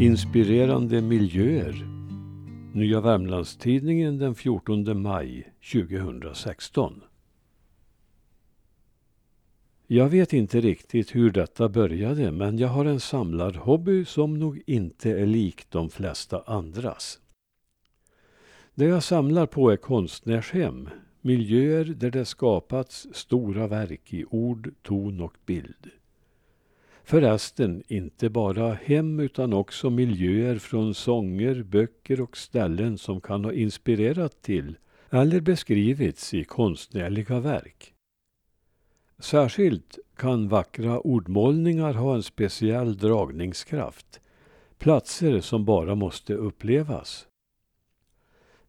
Inspirerande miljöer. Nya Värmlandstidningen den 14 maj 2016. Jag vet inte riktigt hur detta började men jag har en samlad hobby som nog inte är lik de flesta andras. Det jag samlar på är konstnärshem, miljöer där det skapats stora verk i ord, ton och bild. Förresten inte bara hem utan också miljöer från sånger, böcker och ställen som kan ha inspirerat till eller beskrivits i konstnärliga verk. Särskilt kan vackra ordmålningar ha en speciell dragningskraft. Platser som bara måste upplevas.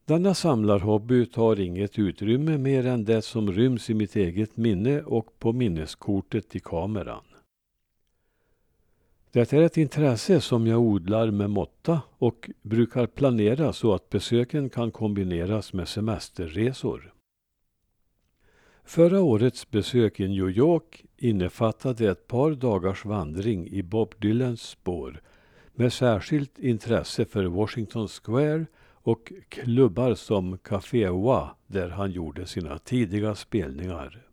Denna samlarhobby tar inget utrymme mer än det som ryms i mitt eget minne och på minneskortet i kameran. Det är ett intresse som jag odlar med måtta och brukar planera så att besöken kan kombineras med semesterresor. Förra årets besök i New York innefattade ett par dagars vandring i Bob Dylans spår med särskilt intresse för Washington Square och klubbar som Café Oa där han gjorde sina tidiga spelningar.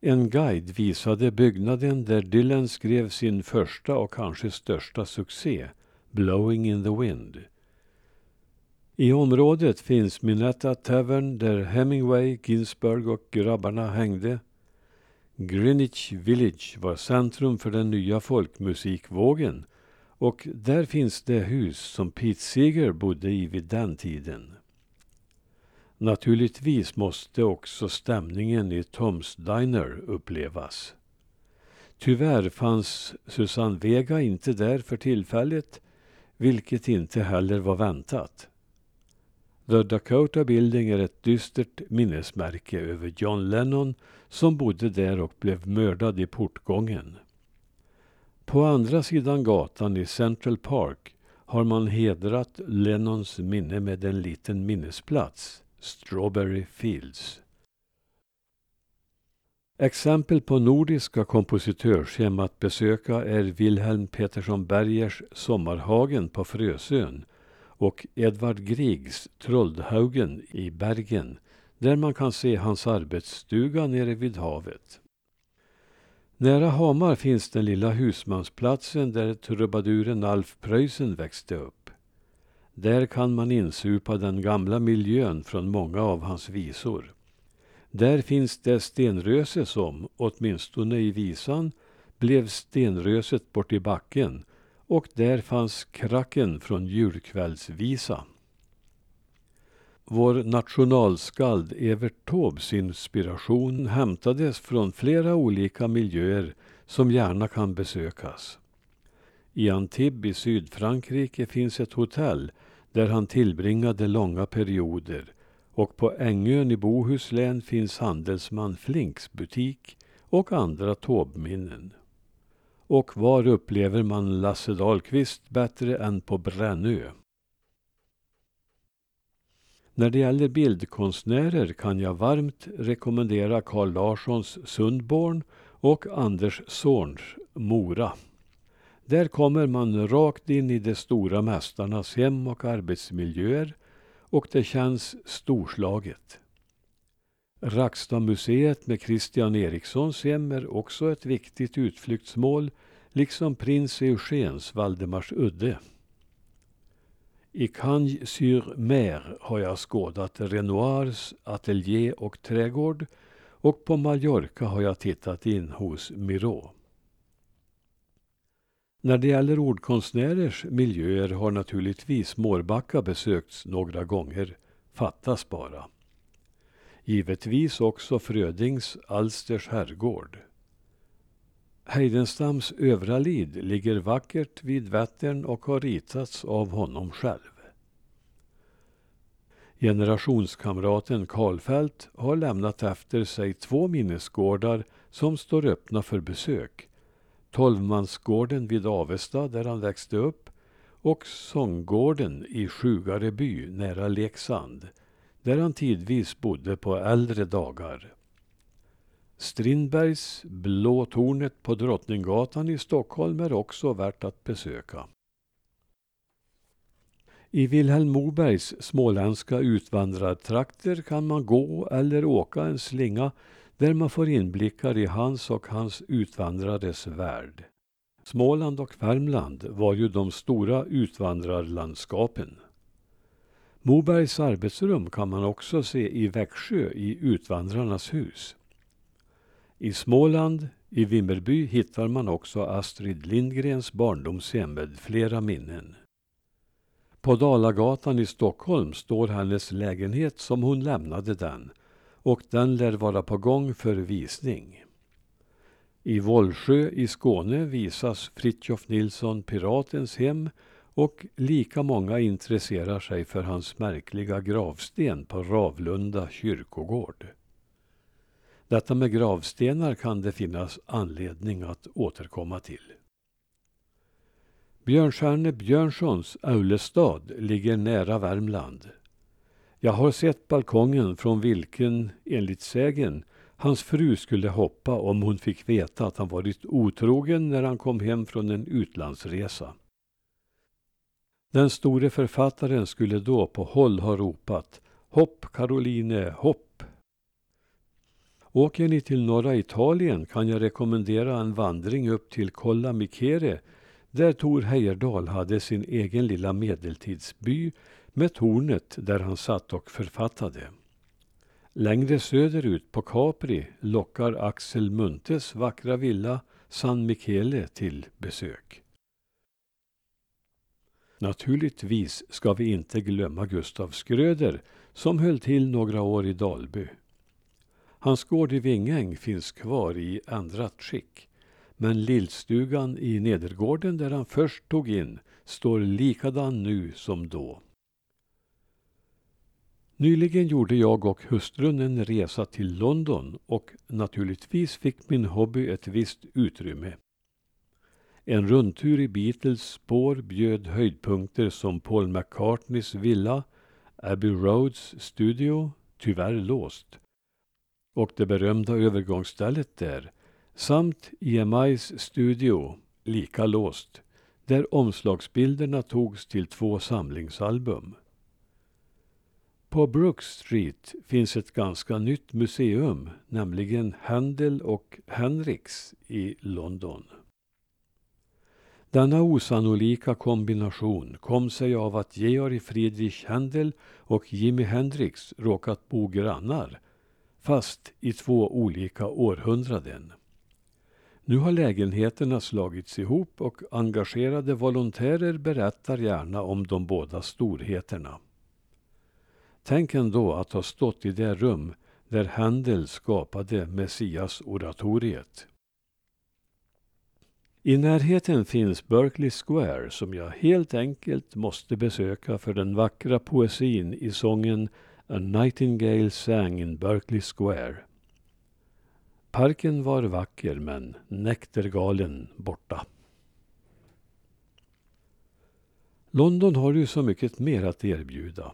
En guide visade byggnaden där Dylan skrev sin första och kanske största succé, Blowing in the Wind. I området finns Minetta Tavern där Hemingway, Ginsberg och grabbarna hängde. Greenwich Village var centrum för den nya folkmusikvågen och där finns det hus som Pete Seeger bodde i vid den tiden. Naturligtvis måste också stämningen i Toms Diner upplevas. Tyvärr fanns Susanne Vega inte där för tillfället, vilket inte heller var väntat. The Dakota Building är ett dystert minnesmärke över John Lennon som bodde där och blev mördad i portgången. På andra sidan gatan i Central Park har man hedrat Lennons minne med en liten minnesplats, Strawberry Fields. Exempel på nordiska kompositörshem att besöka är Wilhelm Petersson Bergers Sommarhagen på Frösön och Edvard Griegs Troldhaugen i Bergen där man kan se hans arbetsstuga nere vid havet. Nära Hamar finns den lilla husmansplatsen där trubaduren Alf Preussen växte upp. Där kan man insupa den gamla miljön från många av hans visor. Där finns det stenröse som, åtminstone i visan, blev stenröset bort i backen och där fanns kracken från julkvällsvisa. Vår nationalskald Evert Taubes inspiration hämtades från flera olika miljöer som gärna kan besökas. I Antibes i Sydfrankrike finns ett hotell där han tillbringade långa perioder och på Ängön i Bohuslän finns handelsman Flinks butik och andra Taubeminnen. Och var upplever man Lasse Dahlqvist bättre än på Brännö? När det gäller bildkonstnärer kan jag varmt rekommendera Carl Larssons Sundborn och Anders Zorns Mora. Där kommer man rakt in i de stora mästarnas hem och arbetsmiljöer och det känns storslaget. Rackstadmuseet med Christian Erikssons hem är också ett viktigt utflyktsmål, liksom prins Eugens Valdemarsudde. I Cagnes-sur-Mer har jag skådat Renoirs ateljé och trädgård och på Mallorca har jag tittat in hos Miró. När det gäller ordkonstnärers miljöer har naturligtvis Mårbacka besökts några gånger, fattas bara. Givetvis också Frödings Alsters herrgård. Heidenstams Övralid ligger vackert vid Vättern och har ritats av honom själv. Generationskamraten Karlfeldt har lämnat efter sig två minnesgårdar som står öppna för besök. Tolvmansgården vid Avesta där han växte upp och sånggården i Sjugareby nära Leksand där han tidvis bodde på äldre dagar. Strindbergs Blå tornet på Drottninggatan i Stockholm är också värt att besöka. I Vilhelm Mobergs småländska utvandrartrakter kan man gå eller åka en slinga där man får inblickar i hans och hans utvandrares värld. Småland och Värmland var ju de stora utvandrarlandskapen. Mobergs arbetsrum kan man också se i Växjö i Utvandrarnas hus. I Småland, i Vimmerby, hittar man också Astrid Lindgrens barndomshem med flera minnen. På Dalagatan i Stockholm står hennes lägenhet som hon lämnade den och den lär vara på gång för visning. I Vollsjö i Skåne visas Fritjof Nilsson Piratens hem och lika många intresserar sig för hans märkliga gravsten på Ravlunda kyrkogård. Detta med gravstenar kan det finnas anledning att återkomma till. Björnstjerne Björnssons Aulestad ligger nära Värmland. Jag har sett balkongen från vilken, enligt sägen, hans fru skulle hoppa om hon fick veta att han varit otrogen när han kom hem från en utlandsresa. Den store författaren skulle då på håll ha ropat Hopp Caroline, hopp! Åker ni till norra Italien kan jag rekommendera en vandring upp till Colla Michere där Tor Heyerdahl hade sin egen lilla medeltidsby med tornet där han satt och författade. Längre söderut på Capri lockar Axel Muntes vackra villa San Michele till besök. Naturligtvis ska vi inte glömma Gustav Skröder som höll till några år i Dalby. Hans gård i Vingäng finns kvar i ändrat skick. Men lillstugan i nedergården där han först tog in står likadan nu som då. Nyligen gjorde jag och hustrun en resa till London och naturligtvis fick min hobby ett visst utrymme. En rundtur i Beatles spår bjöd höjdpunkter som Paul McCartneys villa, Abbey Roads studio, tyvärr låst, och det berömda övergångsstället där, samt EMIs studio, lika låst, där omslagsbilderna togs till två samlingsalbum. På Brook Street finns ett ganska nytt museum, nämligen Händel och Hendrix i London. Denna osannolika kombination kom sig av att Georg Friedrich Händel och Jimi Hendrix råkat bo grannar, fast i två olika århundraden. Nu har lägenheterna slagits ihop och engagerade volontärer berättar gärna om de båda storheterna. Tänk ändå att ha stått i det rum där Händel skapade Messias-oratoriet. I närheten finns Berkeley Square som jag helt enkelt måste besöka för den vackra poesin i sången A Nightingale sang in Berkeley Square. Parken var vacker men näktergalen borta. London har ju så mycket mer att erbjuda.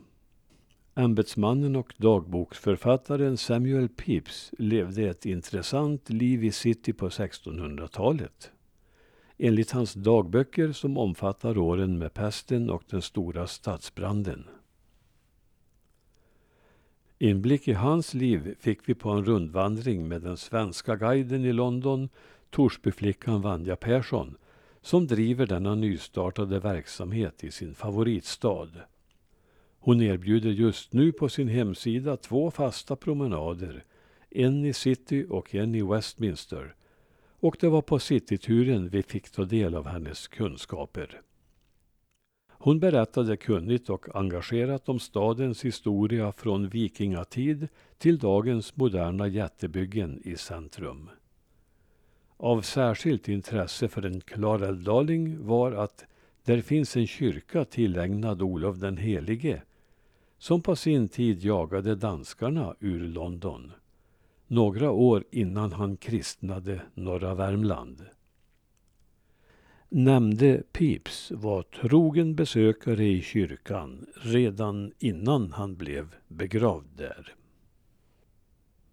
Ämbetsmannen och dagboksförfattaren Samuel Pepys levde ett intressant liv i city på 1600-talet. Enligt hans dagböcker som omfattar åren med pesten och den stora stadsbranden. Inblick i hans liv fick vi på en rundvandring med den svenska guiden i London, Torsbyflickan Vanja Persson, som driver denna nystartade verksamhet i sin favoritstad. Hon erbjuder just nu på sin hemsida två fasta promenader, en i city och en i Westminster. Och det var på cityturen vi fick ta del av hennes kunskaper. Hon berättade kunnigt och engagerat om stadens historia från vikingatid till dagens moderna jättebyggen i centrum. Av särskilt intresse för en klarälvdaling var att där finns en kyrka tillägnad Olof den helige som på sin tid jagade danskarna ur London. Några år innan han kristnade norra Värmland. Nämnde Pips var trogen besökare i kyrkan redan innan han blev begravd där.